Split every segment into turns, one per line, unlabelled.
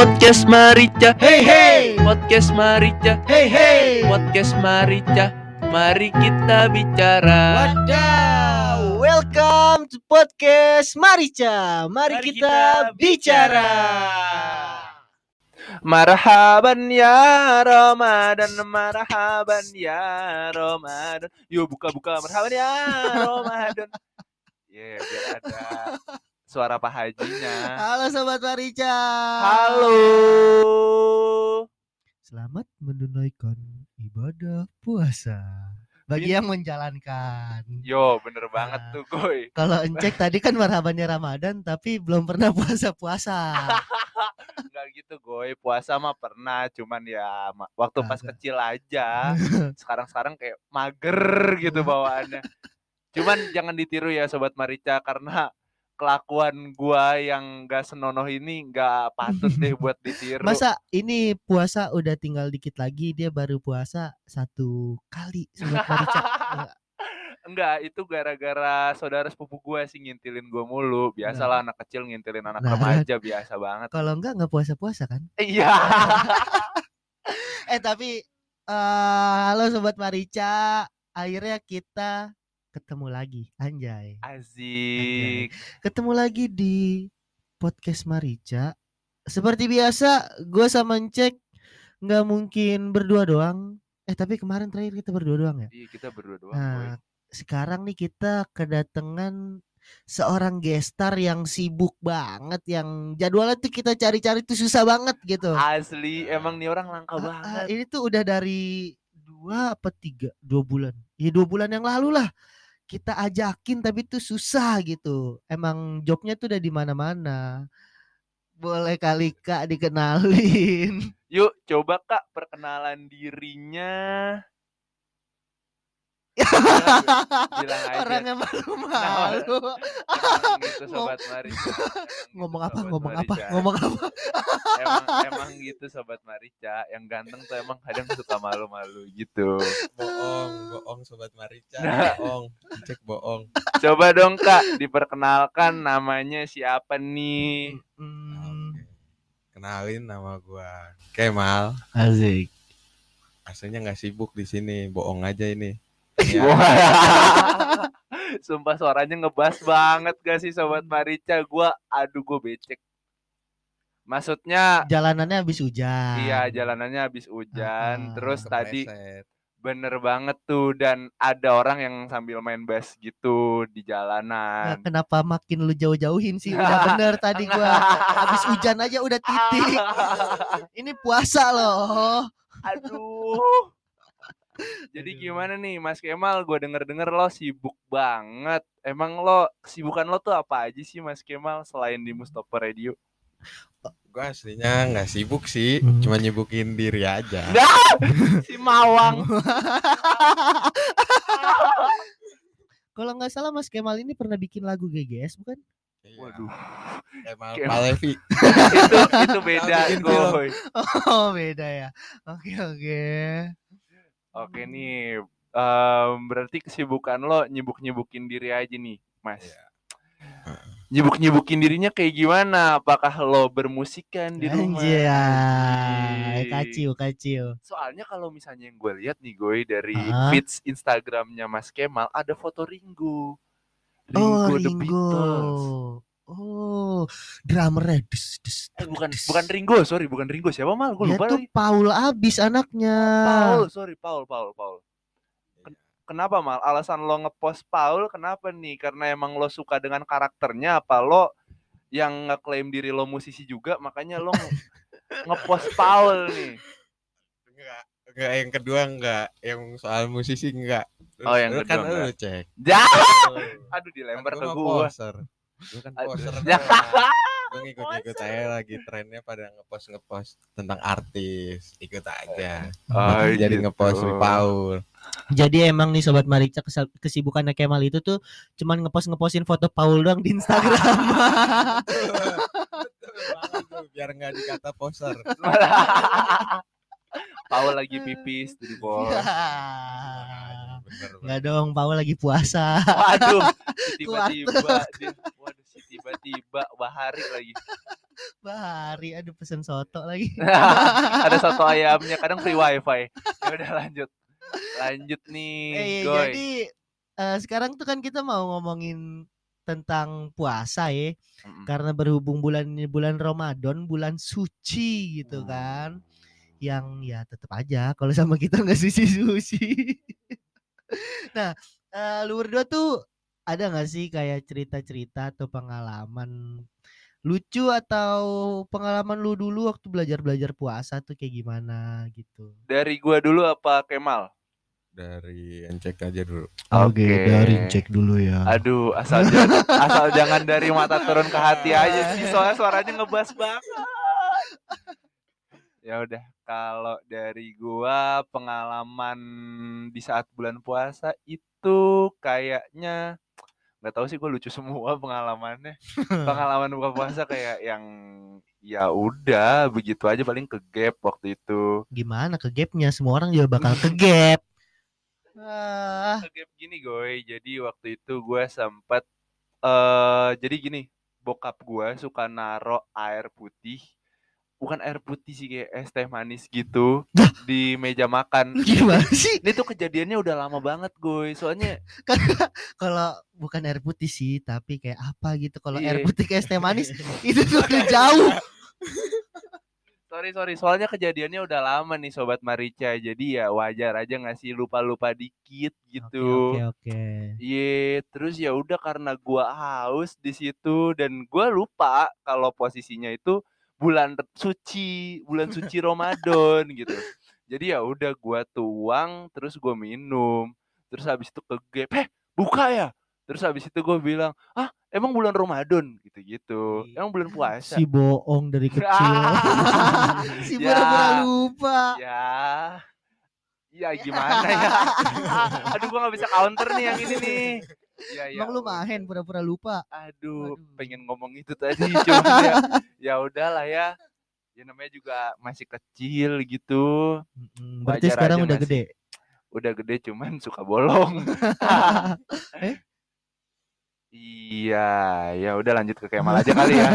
Podcast Marica.
Hey hey,
Podcast Marica.
Hey hey.
Podcast Marica. Mari kita bicara.
Wadaw, welcome to podcast Marica. Mari,
Mari
kita,
kita
bicara.
Marhaban ya Ramadan. Marhaban ya Ramadan. Yuk buka-buka. Marhaban ya Ramadan. Ya biar ada suara Pak Hajinya
Halo sobat Marica.
Halo
Selamat menunaikan ibadah puasa. Bagi
Ini-
yang menjalankan.
Yo bener banget
Nah.
tuh Goy
Kalau encek tadi kan marhabannya Ramadan tapi belum pernah puasa-puasa.
Enggak gitu Goy Puasa mah pernah Cuman ya waktu pas
Kagak.
kecil aja Sekarang-sekarang kayak mager gitu bawaannya Cuman jangan ditiru ya Sobat Marica Karena kelakuan gua yang gak senonoh ini gak patut deh buat ditiru
Masa ini puasa udah tinggal dikit lagi dia baru puasa satu kali sobat Marica. Nggak,
Enggak, itu gara-gara saudara sepupu gua sih ngintilin gua mulu Biasalah anak kecil ngintilin anak
Nah.
remaja Biasa banget
Kalau enggak nggak puasa-puasa kan?
Iya
Eh tapi eh halo sobat Marica, akhirnya kita ketemu lagi, anjay.
Asik
Ketemu lagi di podcast Marica. Seperti biasa, gue sama Cek nggak mungkin berdua doang. Eh tapi kemarin terakhir kita berdua doang ya.
Iya kita berdua doang Boy.
Nah, sekarang nih kita kedatangan seorang gestar yang sibuk banget, yang jadwalnya tuh kita cari-cari tuh susah banget gitu.
Asli, emang nih orang langka
ah,
banget.
ini tuh udah dari dua apa tiga dua bulan ya dua bulan yang lalu lah kita ajakin tapi tuh susah gitu. Emang jobnya tuh udah di mana-mana. Boleh kali kak dikenalin.
Yuk, coba Kak perkenalan dirinya. Bilang aja.
orangnya malu-malu
Emang gitu sobat Marica. Emang
ngomong apa
Sobat
ngomong apa
Marica.
ngomong apa
Emang emang gitu sobat Marica. Yang ganteng tuh emang kadang suka malu-malu gitu.
bohong bohong sobat Marica
Nah.
bohong cek bohong
Coba dong Kak diperkenalkan namanya siapa nih?
Hmm,
kenalin nama gua Kemal
asik
aslinya nggak sibuk di sini bohong aja ini
Iya.
Ya
Wah. Sumpah suaranya ngebas banget gak sih sobat Marica? Gua aduh gue becek. Maksudnya
jalanannya habis hujan
iya jalanannya habis hujan,
Ah,
terus tadi
kepleset.
bener banget tuh dan ada orang yang sambil main bass gitu di
Nah,
jalanan.
kenapa makin lu jauh-jauhin sih udah bener tadi gua habis hujan aja udah titik ini puasa loh
Aduh. Jadi
Aduh.
gimana nih Mas Kemal? Gue denger-denger lo sibuk banget. Emang lo kesibukan lo tuh apa aja sih Mas Kemal selain di Mustopo Radio?
gua aslinya nggak sibuk sih
Hmm.
cuma nyibukin diri aja
Dah, si Mawang.
kalau nggak salah Mas Kemal ini pernah bikin lagu GGS bukan
Iya.
Waduh,
Kemal
Kemal.
Palevi
itu itu beda. Goy.
oh beda ya oke oke
Oke nih, em, berarti kesibukan lo nyibuk-nyibukin diri aja nih, Mas.
Iya.
Nyibuk-nyibukin dirinya kayak gimana? Apakah lo bermusikan di rumah?
Anjay, kacau kacau
Soalnya kalau misalnya yang gue lihat nih gue dari
Ah.
feeds Instagramnya Mas Kemal ada foto Ringo.
oh
Ringo The
Ringo
Beatles.
Oh drummernya dus, dus,
Eh bukan bukan Ringo, sorry bukan Ringo. Siapa mal? Gue
dia
lupa lagi.
Paul abis anaknya
Paul, sorry Paul, Paul, Paul.
Iya.
Kenapa mal? Alasan lo ngepost Paul kenapa nih? Karena emang lo suka dengan karakternya apa lo yang ngeklaim diri lo musisi juga makanya lo nge- ngepost Paul nih.
enggak enggak yang kedua enggak yang soal musisi enggak
Oh, yang
Lu kan
kedua
lu cek
Jah,
Lu.
aduh dilempar
Kan
ke
gua mah Lu kan
Ya.
gue ngikut-ngikut aja lagi trennya pada ngepost ngepost tentang artis. Ikut aja.
Oh,
jadi
gitu.
ngepost Paul.
Jadi emang nih sobat Marica kesibukannya Kemal itu tuh cuman ngepost ngepostin foto Paul doang di Instagram.
biar nggak dikata poser
Paul lagi pipis tuh di bawah.
bener
Enggak dong, Paul lagi puasa.
Waduh, tiba-tiba waduh si tiba-tiba Bahari lagi.
Bahari aduh pesen soto lagi.
Ada satu ayamnya, kadang free wifi. Ya udah lanjut. Lanjut nih,
Eh, iya,
Goy.
jadi eh, sekarang tuh kan kita mau ngomongin tentang puasa ya
Mm-mm.
karena berhubung bulan ini bulan Ramadan bulan suci gitu
Hmm.
kan yang ya tetap aja kalau sama kita nggak suci suci nah eh, lu berdua tuh ada nggak sih kayak cerita-cerita atau pengalaman lucu atau pengalaman lu dulu waktu belajar-belajar puasa tuh kayak gimana gitu
Dari gua dulu apa Kemal?
Dari cek aja dulu.
Oke.
dari cek dulu ya
Aduh, asal jangan, asal jangan dari mata turun ke hati aja sih, soalnya suaranya ngebas banget. Ya udah, kalau dari gua pengalaman di saat bulan puasa itu kayaknya nggak tahu sih gue lucu semua pengalamannya. Pengalaman buka puasa kayak yang ya udah begitu aja paling ke gap waktu itu.
gimana ke gapnya? Semua orang juga bakal ke gap. Ah
Ke gap gini goy, jadi waktu itu gue sempet eh jadi gini, bokap gue suka naro air putih, bukan air putih sih kayak es teh manis gitu di meja makan.
gimana sih?
Ini tuh kejadiannya udah lama banget goy, soalnya
kalau bukan air putih sih tapi kayak apa gitu. Kalau air
Iya.
putih kayak es teh manis itu tuh udah jauh.
Sorry sorry, soalnya kejadiannya udah lama nih sobat Marica, jadi ya wajar aja ngasih lupa-lupa dikit gitu.
oke oke oke.
Iya, terus ya udah karena gua haus di situ dan gua lupa kalau posisinya itu bulan suci, bulan suci Ramadan gitu. Jadi ya udah gua tuang, terus gua minum, terus habis itu ke gap, eh buka ya. Terus habis itu gua bilang, ah emang bulan Ramadan gitu-gitu, emang bulan puasa.
si bohong dari kecil si
Ya.
lupa
Ya, ya gimana ya? Aduh gua nggak bisa counter nih yang ini nih. Ya, ya
emang lu
udah.
mahen pura-pura lupa
Aduh,
Aduh.
pengen ngomong itu tadi cuma ya ya udahlah ya. Ya namanya juga masih kecil gitu.
Mm, berarti
Wajar
sekarang udah
nggak
gede
Udah gede cuman suka bolong.
Eh?
Iya, ya udah lanjut ke Kemal aja kali ya.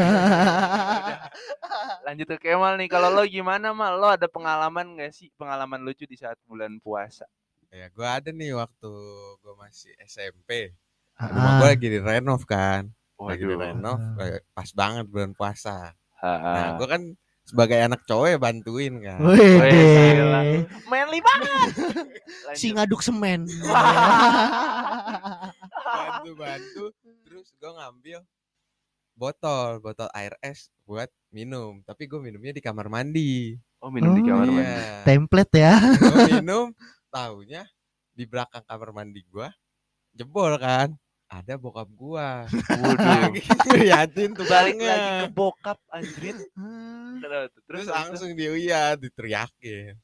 Lanjut ke Kemal nih. Kalau lo gimana, Mal? Lo ada pengalaman gak sih? Pengalaman lucu di saat bulan puasa?
Ya, gua ada nih waktu gua masih SMP.
Ah,
Rumah gua lagi di renov kan. Lagi di renov, eh, pas banget bulan puasa. Nah, gua kan sebagai anak cowok ya bantuin kan.
Wede.
gila. Manly banget.
si ngaduk semen
bantu bantu terus gue ngambil botol botol air es buat minum tapi gue minumnya di kamar mandi
Oh, minum di
Oh,
kamar
Iya.
mandi.
template ya
gue minum taunya di belakang kamar mandi gue jebol kan ada bokap gua.
Waduh.
ngeliatin tuh.
Balik lagi ke bokap anjrit. Terus,
terus langsung dia lihat diteriakin.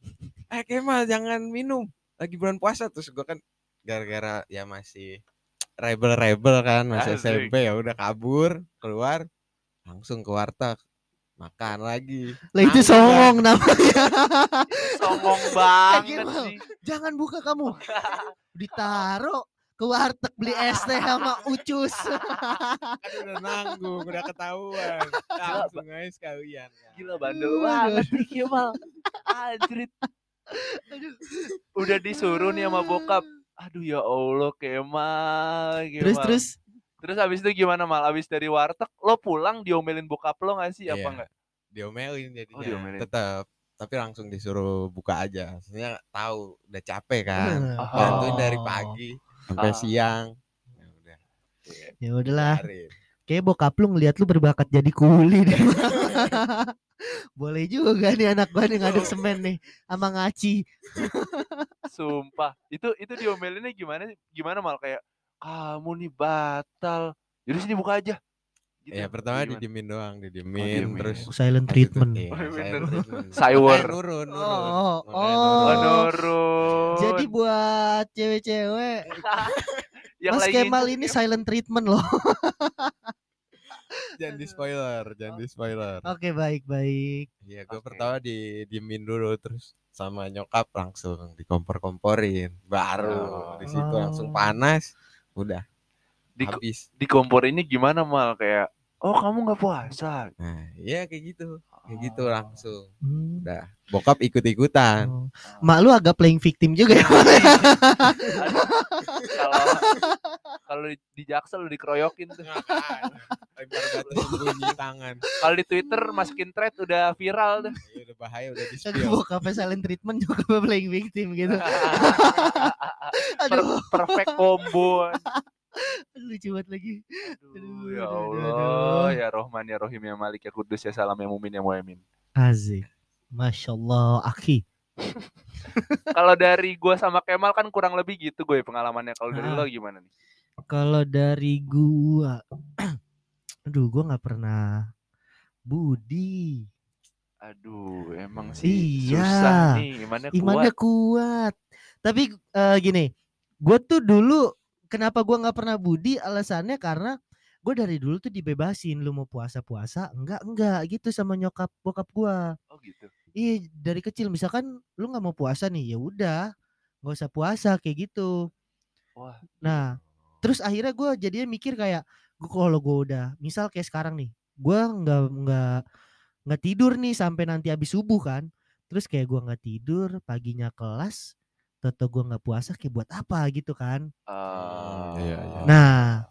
Eh Kemal jangan minum. Lagi bulan puasa terus gue kan gara-gara ya masih rebel-rebel kan masih
Asik.
SMP ya udah kabur keluar langsung ke warteg makan lagi.
Lah itu songong namanya.
Songong banget
Gimana?
sih.
jangan buka kamu. Ditaro ke warteg beli es teh sama ucus
kan udah nanggung udah ketahuan langsung aja sekalian kan.
Gila bandel
Aduh.
banget nih Kemal. Anjrit. Udah disuruh nih sama bokap. Aduh ya Allah Kemal. Kemal.
terus terus
Terus habis itu gimana mal? Habis dari warteg lo pulang diomelin bokap lo gak sih apa
Iya.
enggak?
diomelin jadinya
diomelin.
tetap tapi langsung disuruh buka aja maksudnya tahu udah capek kan
Oh.
bantuin dari pagi sampai
Ah.
siang ya udah
ya udahlah kayak bokap lu ngeliat lu berbakat jadi kuli deh boleh juga nih anak gua nih ngaduk semen nih sama ngaci
Sumpah. Itu itu diomelinnya gimana? Gimana mal kayak kamu nih batal. Jadi sini buka aja. Gitu.
ya pertama
Gimana?
didiemin doang didiemin
diemin.
terus
silent
habis itu-
treatment
iya,
Oh,
silent treatment. Nurun nurun
Oh, oh.
Oh,
nurun.
nurun.
jadi buat cewek-cewek
yang
Mas
lagi
Kemal ini silent treatment loh
jangan di spoiler jangan di spoiler
oke baik baik
Iya, gue
Oke.
pertama di diemin dulu terus sama nyokap langsung dikompor-komporin. Baru di situ langsung
Oh.
panas, udah
di,
habis.
di kompor ini gimana mal kayak Oh kamu nggak puasa?
Nah, iya kayak gitu. Kayak gitu
Oh.
langsung.
Hmm.
Udah, bokap ikut-ikutan.
Oh. Mak lu agak playing victim juga ya.
Aduh, Kalau kalau di, di Jaksel lu dikeroyokin tuh.
Tangan.
Kalau di Twitter masukin thread udah viral tuh.
Ya, udah bahaya udah di spill.
bokapnya silent treatment juga playing victim gitu.
Per- perfect combo.
Lucu banget lagi.
Aduh, ya
Aduh,
Allah,
aduh.
ya Rohman, ya Rohim, ya Malik, ya Kudus, ya Salam, ya Mumin, ya Muemin.
Azik. Masya Allah, Aki.
Kalau dari gua sama Kemal kan kurang lebih gitu gue pengalamannya. Kalau dari
Ah.
lo gimana nih?
Kalau dari gua, aduh, gua nggak pernah budi.
Aduh, emang sih
Iya.
susah nih, imannya
Imannya
kuat.
kuat. Tapi eh, gini, gue tuh dulu kenapa gua nggak pernah budi? Alasannya karena gue dari dulu tuh dibebasin, lu mau puasa puasa, enggak enggak gitu sama nyokap bokap gua.
Oh gitu.
Iya dari kecil misalkan lu nggak mau puasa nih, ya udah nggak usah puasa kayak gitu.
Wah.
Nah, terus akhirnya gue jadinya mikir kayak gue kalau gue udah misal kayak sekarang nih gue nggak nggak nggak tidur nih sampai nanti habis subuh kan terus kayak gue nggak tidur paginya kelas toto gue nggak puasa kayak buat apa gitu kan.
Iya, iya.
Nah,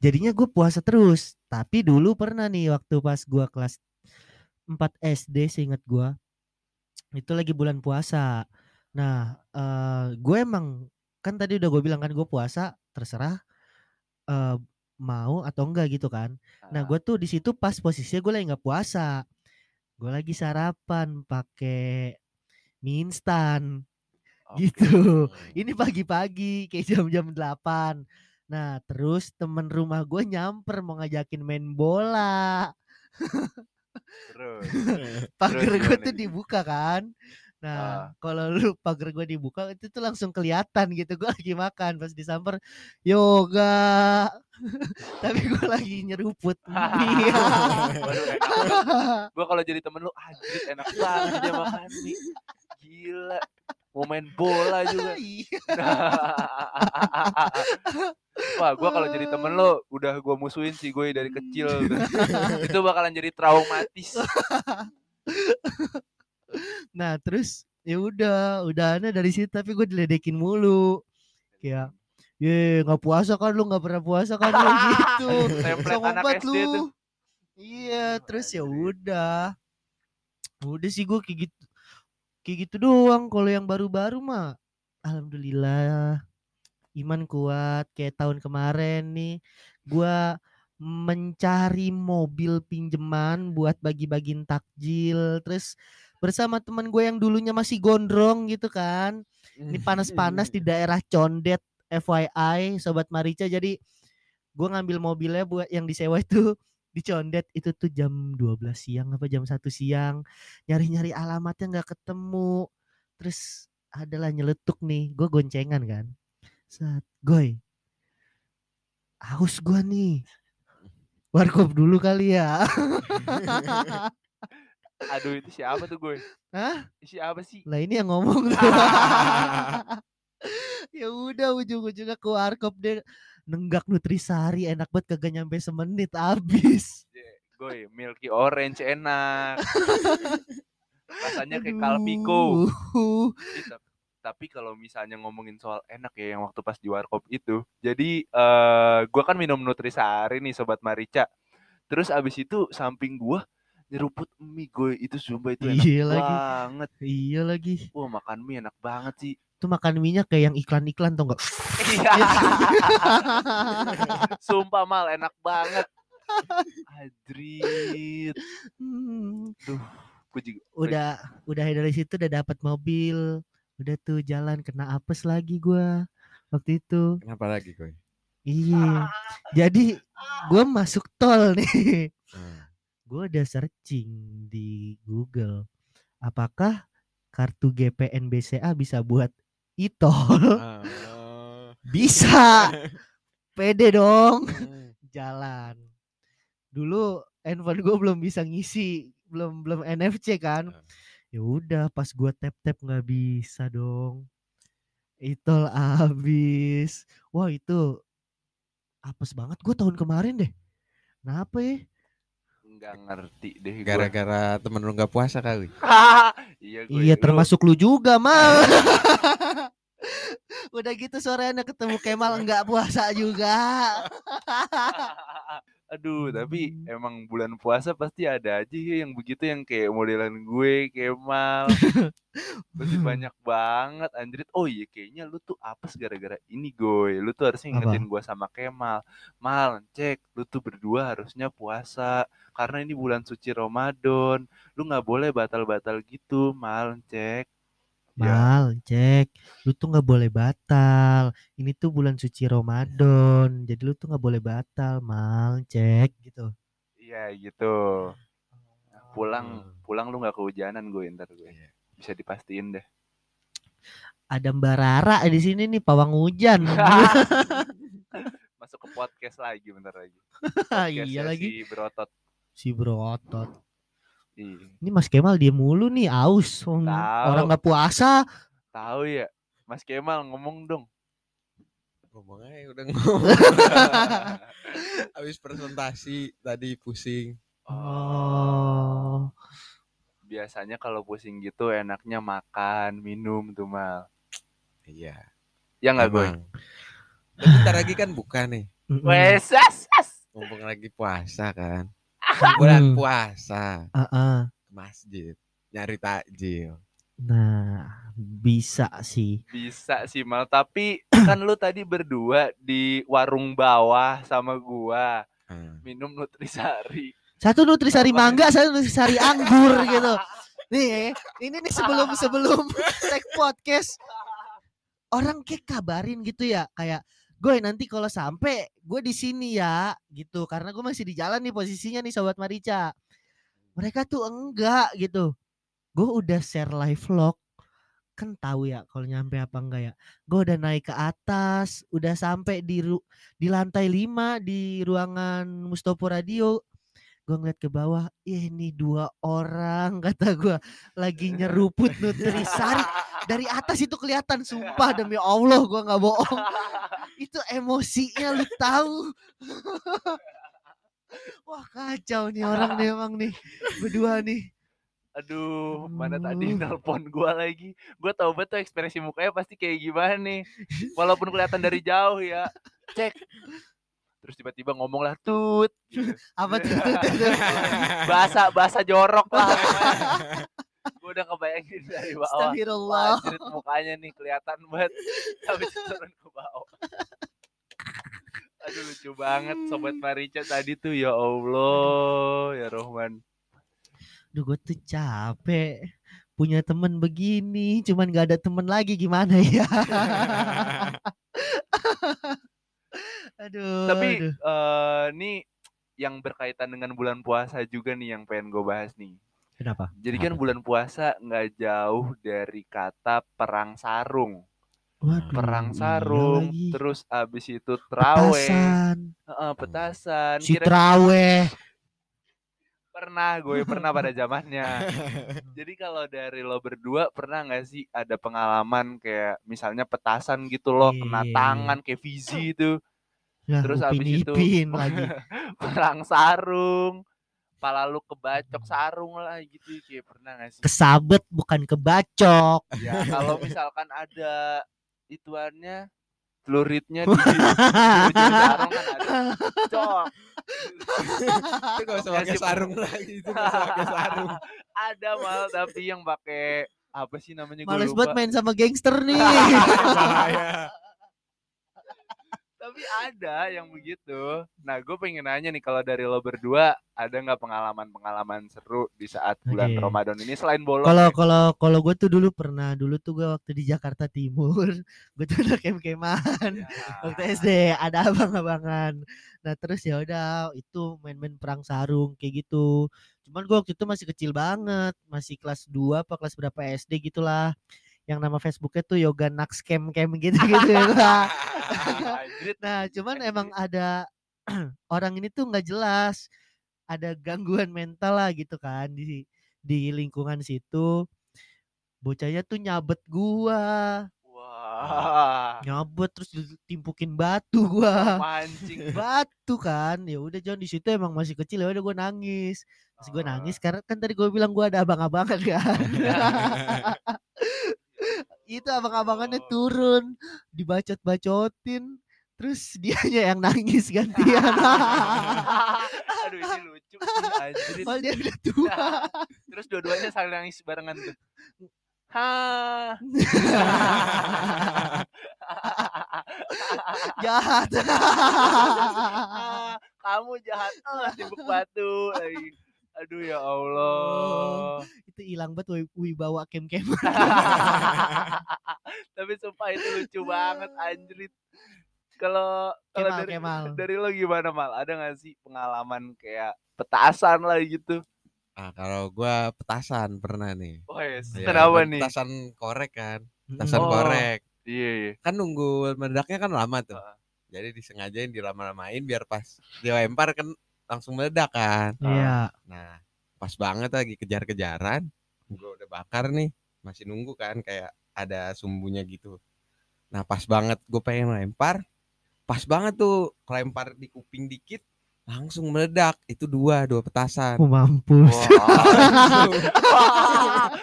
jadinya gue puasa terus. Tapi dulu pernah nih waktu pas gue kelas 4 SD seingat gue itu lagi bulan puasa. Nah eh gue emang kan tadi udah gue bilang kan gue puasa terserah eh mau atau enggak gitu kan. Nah
ah,
gue tuh di situ pas posisinya gue lagi nggak puasa. Gue lagi sarapan pakai mie instan gitu. Ini pagi-pagi kayak jam-jam 8 Nah terus temen rumah gue nyamper mau ngajakin main bola.
Terus.
Pagar gue tuh dibuka kan?
Ah.
Nah kalau lu pagar gue dibuka itu tuh langsung kelihatan gitu. Gue lagi makan pas disamper Yoga Tapi gue lagi nyeruput.
Gue kalau jadi temen lu anjir enak banget dia makan mie. Gila. Mau main bola juga.
Iya.
Wah, gua kalau jadi temen lo udah gua musuhin sih gue dari kecil. Itu bakalan jadi traumatis.
Nah terus ya udah udahannya dari situ tapi gue diledekin mulu kayak ye nggak puasa kan lu nggak pernah puasa kan lu gitu
Template
Songong
anak
banget
SD
lu iya terus ya udah udah sih gue kayak gitu kayak gitu doang kalau yang baru-baru mah. Alhamdulillah iman kuat kayak tahun kemarin nih. Gua mencari mobil pinjeman buat bagi-bagiin takjil. Terus bersama teman gue yang dulunya masih gondrong gitu kan. Ini panas-panas di daerah Condet FYI sobat Marica. Jadi gue ngambil mobilnya buat yang disewa itu di Condet itu tuh jam 12 siang apa jam 1 siang nyari-nyari alamatnya nggak ketemu terus adalah nyeletuk nih gue goncengan kan saat goy haus gua nih warkop dulu kali ya
Aduh, itu siapa tuh gue?
Hah?
Siapa sih?
lah ini yang ngomong tuh ya udah ujung-ujungnya ke warkop deh nenggak nutrisari enak banget kagak nyampe semenit habis
Gue milky orange enak. Rasanya kayak kalpiko. Tapi kalau misalnya ngomongin soal enak ya yang waktu pas di warkop itu. Jadi eh gua kan minum Nutrisari nih sobat Marica. Terus abis itu samping gua nyeruput mie gue itu sumpah itu enak
Iya lagi.
banget.
iya lagi
Wah makan mie enak banget sih.
Tuh makan minyak kayak yang iklan-iklan tuh enggak
Iya. Sumpah mal enak banget. Adrit.
Hmm,
Gue juga
udah udah dari situ udah dapat mobil udah tuh jalan kena apes lagi gua waktu itu
Kenapa lagi koi?
iya jadi gua masuk tol nih
Hmm.
gue udah searching di Google apakah kartu GPN BCA bisa buat e-tol
Ah,
bisa pede dong jalan dulu handphone gue belum bisa ngisi belum belum NFC kan
Ah.
ya udah pas gua tap tap nggak bisa dong e-tol abis wah itu apes banget gue tahun kemarin deh kenapa ya
Nggak ngerti deh gua.
Gara-gara temen lu nggak puasa kali.
iya gue.
Iya termasuk lu juga mal. Udah gitu sorenya ketemu Kemal nggak puasa juga.
Aduh, tapi
Hmm.
emang bulan puasa pasti ada aja ya yang begitu yang kayak modelan gue, Kemal. Pasti banyak banget anjrit. Oh iya kayaknya lu tuh apes gara-gara ini gue. Lu tuh harusnya
Apa?
ingetin gue sama Kemal. Mal, cek, lu tuh berdua harusnya puasa. Karena ini bulan suci Ramadan. Lu nggak boleh batal-batal gitu, Mal, cek. Ya,
Mal, cek, lu tuh nggak boleh batal. Ini tuh bulan suci Ramadan, jadi lu tuh nggak boleh batal, mal, cek gitu.
iya gitu. Pulang, pulang lu nggak kehujanan gue ntar gue.
Iya.
Bisa dipastiin deh.
Ada Mbak Rara di sini nih, pawang hujan.
Masuk ke podcast lagi bentar lagi.
iya lagi.
Si berotot.
Si berotot.
Iya.
Ini Mas Kemal dia mulu nih, aus.
Tahu.
Orang nggak puasa.
Tahu ya, Mas Kemal ngomong dong.
Ngomong aja udah ngomong. Habis presentasi tadi pusing.
Oh.
Biasanya kalau pusing gitu enaknya makan, minum tuh mal.
Iya.
Ya nggak gue?
bentar lagi kan buka nih.
Wes, as, as.
Mumpung lagi puasa kan. Bulan
Hmm.
puasa.
Ah-ah.
Ke masjid. Nyari takjil.
Nah, bisa sih.
Bisa sih mal. Tapi kan lu tadi berdua di warung bawah sama gua
Hmm.
minum nutrisari.
Satu nutrisari
Apa?
mangga, satu nutrisari anggur gitu. Nih, ini nih sebelum sebelum tag podcast orang kayak kabarin gitu ya, kayak gue nanti kalau sampai gue di sini ya gitu karena gue masih di jalan nih posisinya nih sobat Marica. Mereka tuh enggak gitu. Gue udah share live vlog kan tahu ya kalau nyampe apa enggak ya. Gue udah naik ke atas, udah sampai di ru- di lantai 5 di ruangan Mustopo Radio gue ngeliat ke bawah "Ih, ini dua orang kata gue lagi nyeruput nutrisari dari atas itu kelihatan sumpah demi Allah gue nggak bohong itu emosinya lu tahu wah kacau nih orang nih emang nih berdua nih
Aduh, mana tadi nelpon gua lagi. Gua tahu betul ekspresi mukanya pasti kayak gimana nih. Walaupun kelihatan dari jauh ya. Cek. Terus tiba-tiba ngomong lah tut. Gitu.
apa tuh, tuh, tuh, tuh.
bahasa bahasa jorok lah. Gue udah kebayangin dari bawah. Wah,
Astagfirullah
anjrit, mukanya nih kelihatan banget. Habis turun ke bawah. Aduh lucu banget sobat Marica tadi tuh ya Allah ya Rohman.
Duh gue tuh capek punya temen begini cuman gak ada temen lagi gimana ya aduh
Tapi
aduh.
eh nih yang berkaitan dengan bulan puasa juga nih yang pengen gue bahas nih.
Kenapa
Jadi kan
Apa?
bulan puasa nggak jauh dari kata perang sarung.
Waduh,
Perang sarung,
lagi.
terus abis itu traweh,
petasan
Heeh, petasan.
si
Kira
traweh
pernah gue pernah pada zamannya. Jadi kalau dari lo berdua pernah nggak sih ada pengalaman kayak misalnya petasan gitu loh kena
Iya.
tangan kayak Fizi itu
Ya,
Terus abis itu-
Ipin lagi
perang sarung, pala lu kebacok sarung lah gitu kayak pernah nggak sih?
kesabet bukan kebacok
Ya kalau misalkan ada ituannya celuritnya di sarung kan ada cok
Itu gak usah
Ya
pakai sarung lagi. Itu gak usah pakai sarung.
ada mal tapi yang pakai apa sih namanya gue
males banget main sama gangster nih
Bahaya.
Tapi ada yang begitu nah gue pengen nanya nih kalau dari lo berdua ada nggak pengalaman-pengalaman seru di saat bulan
Oke.
Ramadan ini selain bolong
kalau
ya?
kalau kalau gue tuh dulu pernah dulu tuh gue waktu di Jakarta Timur gue tuh udah kem-keman
Ya.
waktu SD ada abang-abangan nah terus ya udah itu main-main perang sarung kayak gitu cuman gue waktu itu masih kecil banget masih kelas 2 apa kelas berapa SD gitulah yang nama Facebooknya tuh Yoga Nax Cam Cam gitu gitu. Nah cuman emang ada orang ini tuh nggak jelas ada gangguan mental lah gitu kan di di lingkungan situ. Bocahnya tuh nyabet gua.
Wah. Ah,
nyabut terus ditimpukin batu gua.
Mancing.
batu kan. Ya udah John di situ emang masih kecil ya udah gue nangis. Gue
Ah.
nangis karena kan tadi gue bilang gue ada abang-abangan kan itu abang-abangannya
Oh.
turun dibacot-bacotin terus dianya yang nangis gantian
Aduh ini lucu.
Padahal dia udah tua
Terus dua-duanya saling nangis barengan tuh. Ha.
jahat
Ah, kamu jahat ah, timbuk batu lagi. Aduh ya Allah.
itu hilang banget wi- wibawa kem-kem
Tapi sumpah itu lucu banget anjrit. Kalau kalau dari
Kemal
dari lo gimana mal? Ada gak sih pengalaman kayak petasan lah gitu?
Ah, kalau gua petasan pernah nih.
Oh yes.
Ya,
Kenapa
buat
nih?
Petasan korek kan. Petasan
Oh.
korek.
Iya iya.
Kan nunggu meledaknya kan lama tuh. Jadi disengajain dilama-lamain biar pas dilempar kan langsung meledak kan.
iya
Nah, pas banget lagi kejar-kejaran. Gua udah bakar nih. Masih nunggu kan kayak ada sumbunya gitu. Nah, pas banget gue pengen lempar. Pas banget tuh kelempar di kuping dikit langsung meledak. Itu dua, dua petasan.
oh mampus
Wah.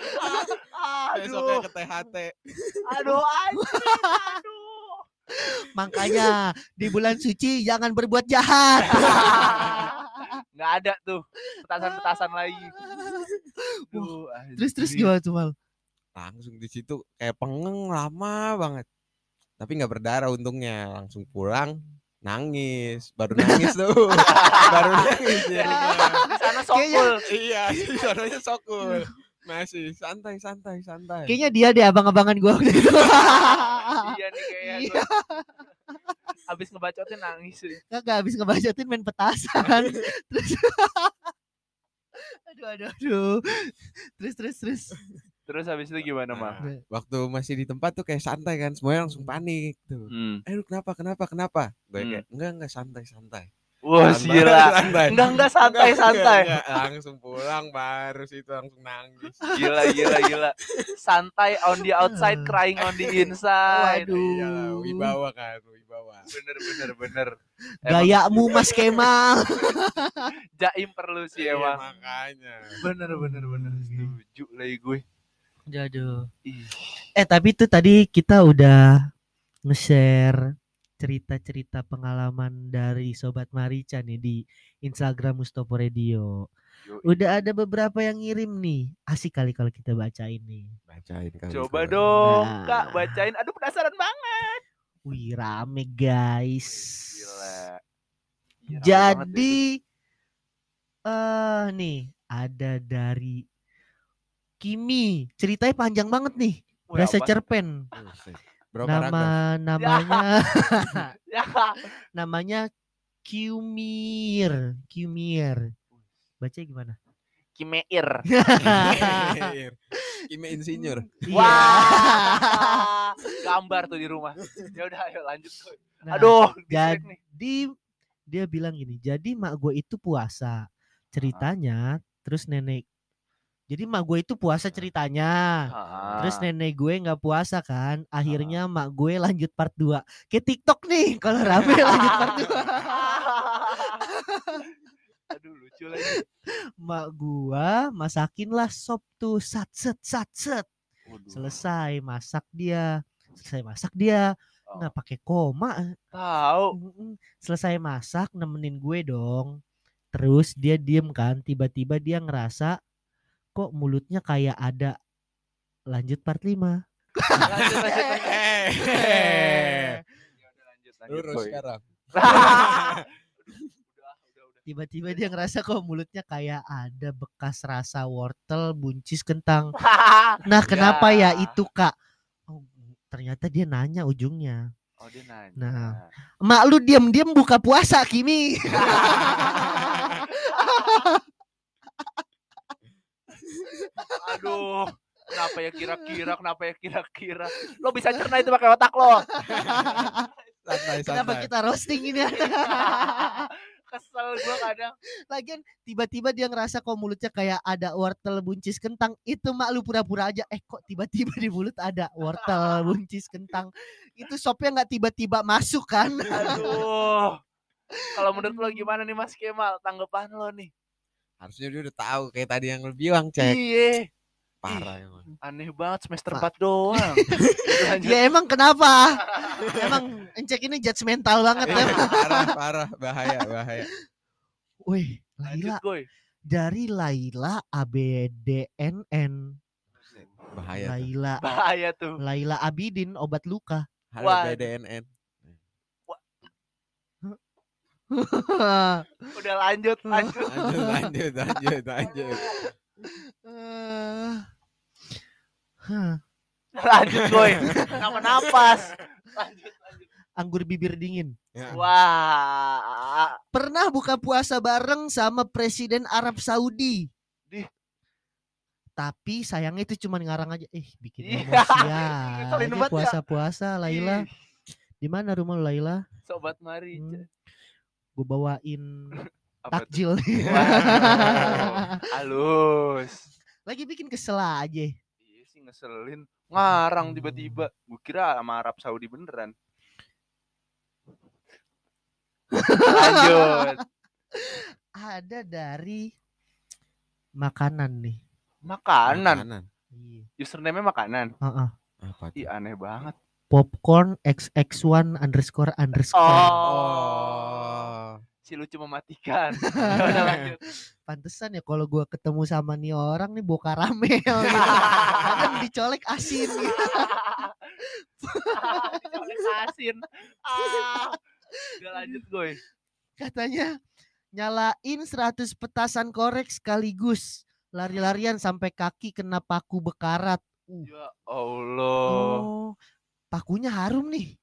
Besoknya
aduh,
ke THT.
aduh, anjir, aduh.
Makanya di bulan suci jangan berbuat jahat.
Nggak ada tuh petasan-petasan lagi. Duh,
terus terus gimana tuh mal?
Langsung di situ kayak pengeng lama banget. Tapi nggak berdarah untungnya langsung pulang nangis. Baru nangis tuh. Baru nangis.
Di sana sokul.
iya suaranya sokul masih santai santai santai
kayaknya dia deh abang-abangan gua waktu itu
Iya nih kayak
Iya.
gua. Abis ngebacotin nangis sih.
kagak habis ngebacotin main petasan terus aduh aduh aduh terus terus terus
Terus habis itu gimana, Mal?
Nah, waktu masih di tempat tuh kayak santai kan semuanya langsung panik tuh
Hmm.
eh lu kenapa kenapa kenapa gue
Hmm.
kayak enggak enggak santai santai
Wah, gila.
santai.
Enggak, enggak santai,
Enggak,
santai.
enggak, enggak. langsung pulang baru situ langsung nangis
Gila, gila, gila. Santai on the outside, crying on the inside.
Waduh.
Iyalah, wibawa kan wibawa
Bener, bener, bener.
Gayamu Mas Kemal
jaim perlu sih
Iya,
emang.
makanya
Bener, bener, bener. Setuju lagi gue.
Aduh.
Ih.
Eh tapi itu tadi kita udah nge-share cerita-cerita pengalaman dari Sobat Marica nih di Instagram Mustopo Radio.
Yoi.
Udah ada beberapa yang ngirim nih. Asik kali kalau kita bacain nih.
bacain kali
Coba
Kak.
dong,
Nah.
Kak, bacain. Aduh, penasaran banget.
Wih rame guys.
Gila. Deh
Jadi eh nih ada dari Kimi. Ceritanya panjang banget nih. Berasa cerpen.
Berapa
Nama
paragraf?
namanya
Ya.
namanya Qmir. Qmir. Baca gimana?
Kimeir.
Ime insinyur.
Iya.
Wah. Gambar tuh di rumah. Ya udah, ayo lanjut. Coy.
Nah,
Aduh,
jadi dia bilang gini, jadi mak gue itu puasa. Ceritanya terus nenek jadi mak gue itu puasa ceritanya. Terus
Ah.
nenek gue nggak puasa kan. Akhirnya mak gue lanjut part 2. Kayak TikTok nih kalau rame lanjut part 2.
Aduh, lucu lagi.
mak gua masakin lah sop tuh sat set sat set. Selesai masak dia. Selesai masak dia.
Oh,
Nggak pakai koma.
Tahu.
Selesai masak nemenin gue dong. Terus dia diem kan. Tiba-tiba dia ngerasa kok mulutnya kayak ada lanjut part 5.
Lanjut, lanjut, lanjut. Ya udah, lanjut, lanjut,
Lurus
Boy.
sekarang.
udah, udah, udah.
Tiba-tiba dia ngerasa kok mulutnya kayak ada bekas rasa wortel, buncis, kentang. Nah, kenapa ya,
Ya.
itu, Kak? Oh, ternyata dia nanya ujungnya.
Oh, dia nanya.
Nah. Mak lu diam-diam buka puasa, Kimi.
Aduh. Kenapa ya kira-kira? Kenapa ya kira-kira? Lo bisa cerna itu pakai otak lo.
Santai
Kenapa
santai.
kita roasting ini?
Kesel gua kadang.
Lagian tiba-tiba dia ngerasa kok mulutnya kayak ada wortel buncis kentang. Itu mak lu pura-pura aja. Eh kok tiba-tiba di mulut ada wortel buncis kentang. Itu sopnya nggak tiba-tiba masuk kan?
Aduh. Kalau menurut lo gimana nih Mas Kemal? Tanggapan lo nih.
Harusnya dia udah tahu kayak tadi yang lu bilang, Cek.
Iya.
Parah emang.
Aneh banget semester. 4 doang.
Ya emang kenapa? Emang Encek ini judgmental banget ya.
parah, parah, bahaya, bahaya.
Wih, Laila dari Laila ABDNN.
Bahaya. tuh.
Laila
Bahaya tuh.
Laila Abidin obat luka.
Halo
Wah.
BDNN.
Udah lanjut, lanjut.
Lanjut, lanjut, lanjut, lanjut.
Lanjut, Goy. Nama napas. Lanjut, lanjut.
anggur bibir dingin.
Ya.
Wah.
Pernah buka puasa bareng sama Presiden Arab Saudi.
Dih.
Tapi sayangnya itu cuma ngarang aja. Eh, bikin
Iya,
emosi
banget ya.
puasa-puasa Laila. Di mana rumah lu, Laila?
Sobat Mari.
Hmm. Gue bawain
Apa
takjil nih.
Wow. Halus.
Lagi bikin kesel aja.
Iya sih ngeselin. Ngarang tiba-tiba. Gue kira sama Arab Saudi beneran. Lanjut.
Ada dari makanan nih.
Makanan.
Iya.
Username-nya makanan.
Heeh.
Apa tuh?
Ih aneh banget.
Popcorn xx1 underscore underscore.
Oh. Si lucu mematikan. Udah lanjut.
Pantesan ya kalau gua ketemu sama nih orang nih boka rame gitu. kan dicolek asin gitu.
Dicolek asin. Ah. Udah lanjut gue.
Katanya nyalain 100 petasan korek sekaligus. Lari-larian sampai kaki kena paku bekarat. Uh.
Ya Allah.
Oh, pakunya harum nih.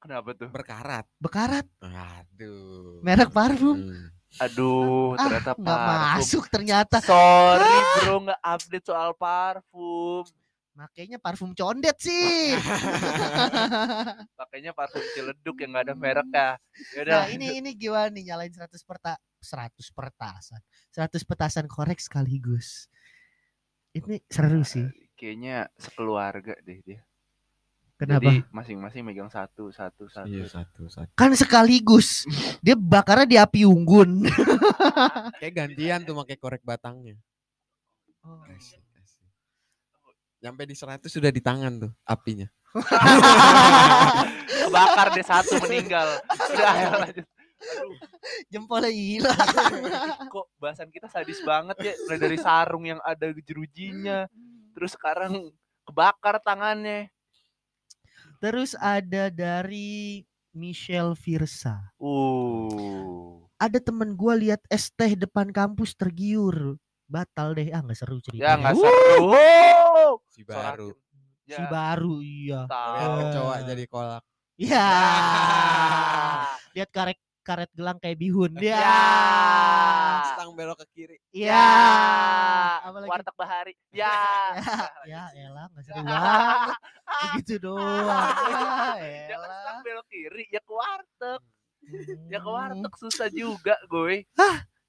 Kenapa tuh?
Berkarat.
Bekarat,
Aduh.
merek parfum.
Hmm.
Aduh,
Ah,
ternyata
nggak
parfum.
masuk ternyata.
Sorry bro, nggak update soal parfum.
Makanya parfum condet sih.
Pakainya parfum ciledug yang nggak ada merek ya. Yaudah.
Nah ini ini gimana nih nyalain 100 perta 100 pertasan 100 petasan korek sekaligus ini seru sih
Kayaknya sekeluarga deh dia.
Kenapa
Jadi masing-masing megang satu, satu, satu.
Iya satu satu.
kan sekaligus dia bakarnya di api unggun
Kayak gantian tuh pakai korek batangnya.
Oh.
Asik, asik. Nyampe di 100 sudah di tangan tuh apinya.
Kebakar deh satu meninggal. Udah ayo lanjut. Aduh,
jempolnya hilang
kok bahasan kita sadis banget ya. Mulai dari sarung yang ada jerujinya, terus sekarang kebakar tangannya.
Terus ada dari Michelle Virsa
Uh.
ada temen gua lihat es teh depan kampus tergiur batal deh ah nggak seru
Ya
ceritanya
nggak
Wuh,
seru.
Si baru.
Sorakin.
si baru iya
kecoa jadi kolak.
ya
Ah.
lihat karet karet gelang kayak bihun ya
Ya.
Stang belok ke kiri.
ya
Ya.
Apalagi?
Warteg Bahari. Ya.
ya elah nggak seru banget begitu doang ya elah
belok kiri, ya ke warteg. Ya ke
Hmm,
warteg susah juga, gue.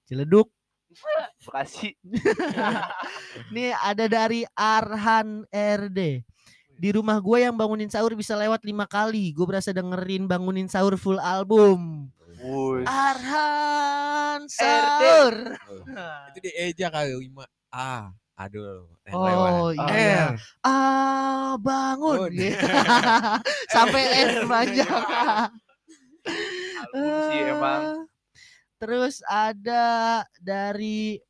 Ciledug
Bekasi.
nih ada dari Arhan RD di rumah gue yang bangunin sahur bisa lewat lima kali gue berasa dengerin bangunin sahur full album
Woi.
Arhan sahur
Oh, Itu di Eja kali 5 A. Aduh, yang
oh
lewat.
iya
R.
ah bangun. Gitu. sampai S panjang
Album sih emang.
Eh, Terus ada dari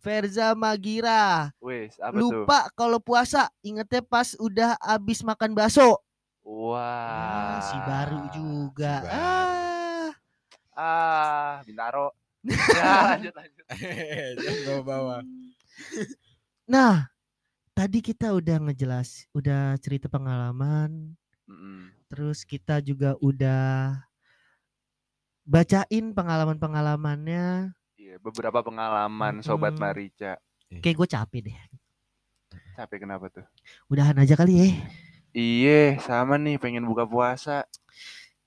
Verza Magira.
Wes, apa tuh?
Lupa kalau puasa, ingetnya pas udah abis makan bakso.
Wah.
Ah, si baru juga.
si baru.
Ah.
Ah, Bintaro. ya, lanjut lanjut.
Jangan bawa-bawa.
Nah, tadi kita udah ngejelas, udah cerita pengalaman,
Mm-mm.
terus kita juga udah bacain pengalaman-pengalamannya.
Iya, beberapa pengalaman sobat. Marica.
Kayak gue capek deh.
Capek kenapa tuh?
Udahan aja kali ya.
Iya, sama nih pengen buka puasa.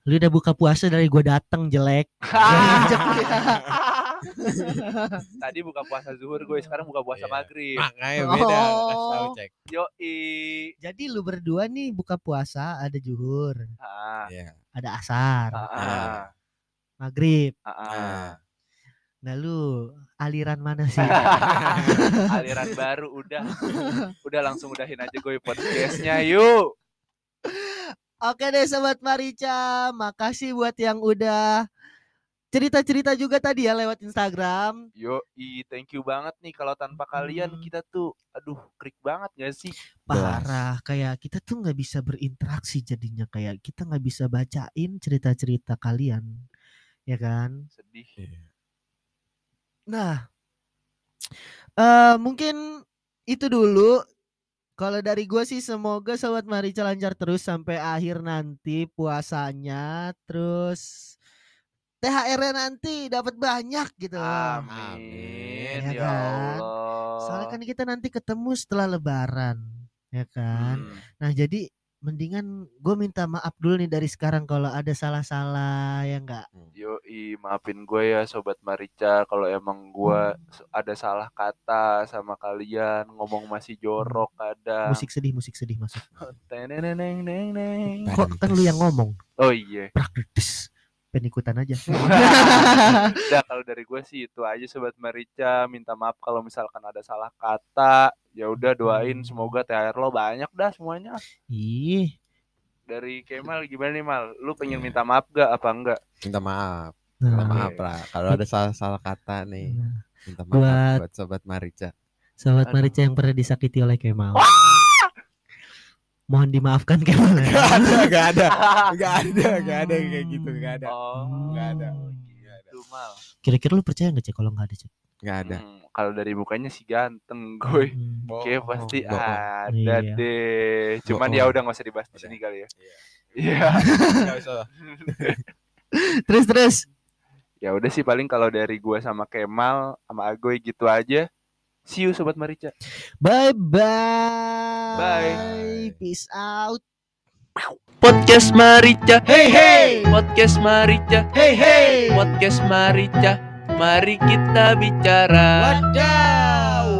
Lu udah buka puasa dari gua dateng jelek.
Tadi buka puasa zuhur gue, sekarang buka puasa
Iya.
maghrib.
Makanya beda.
Oh.
cek.
Yoi.
Jadi lu berdua nih buka puasa ada zuhur,
Ah,
Iya.
ada asar,
ah, ah,
maghrib.
ah, ah.
Nah,
Nah lu aliran mana sih?
Aliran baru udah. Udah langsung udahin aja gue podcastnya yuk.
Oke deh sobat Marica, makasih buat yang udah cerita-cerita juga tadi ya lewat Instagram.
Yoi, thank you banget nih kalau tanpa kalian
Hmm.
kita tuh aduh krik banget gak sih?
Parah, kayak kita tuh nggak bisa berinteraksi jadinya kayak kita nggak bisa bacain cerita-cerita kalian, ya kan?
Sedih.
iya.
Nah, eh mungkin itu dulu. Kalau dari gue sih semoga sobat Marica lancar terus sampai akhir nanti puasanya. Terus THR-nya nanti dapat banyak gitu.
Amin.
Ya
Ya
kan?
Allah.
Soalnya kan kita nanti ketemu setelah Lebaran, ya kan?
Hmm.
Nah jadi mendingan gue minta maaf dulu nih dari sekarang kalau ada salah-salah ya enggak.
Yoi, maafin gue ya sobat Marica kalau emang gue
Hmm.
ada salah kata sama kalian, ngomong masih jorok kadang.
Musik sedih, musik sedih masuk.
Teneneneneneng.
Kok kan lu yang ngomong?
Oh iya.
Praktis. Penikutan aja.
Udah kalau dari gue sih itu aja sobat Marica, minta maaf kalau misalkan ada salah kata. Ya udah doain
Hmm.
semoga THR lo banyak dah semuanya.
Ih,
Dari Kemal gimana nih Mal? Lu pengen minta maaf gak apa enggak?
Minta maaf.
nah,
Minta
Oke.
maaf lah. Kalau ada salah-salah kata nih,
nah,
minta maaf
Buat-
buat sobat Marica.
Sobat
Aduh.
Marica yang pernah disakiti oleh Kemal. Mohon dimaafkan Kemal. ya.
Gak ada, gak ada, gak ada, gak ada kayak gitu, gak ada,
Oh,
Nggak ada.
gitu.
Kira-kira lu percaya nggak cek kalau nggak ada cek?
gak ada.
Hmm, kalau dari mukanya sih ganteng gue.
Hmm.
Oke pasti
bohong.
ada
Iya.
deh. Cuman ya udah nggak usah dibahas di sini kali ya.
Iya.
Iya.
Gak usah.
Terus terus.
ya udah sih paling kalau dari gua sama Kemal sama Agoy gitu aja. See you sobat Marica.
Bye bye.
Bye.
Peace out.
Podcast Marica.
Hey hey.
Podcast Marica.
Hey hey.
Podcast Marica. Mari kita bicara.
Wadah.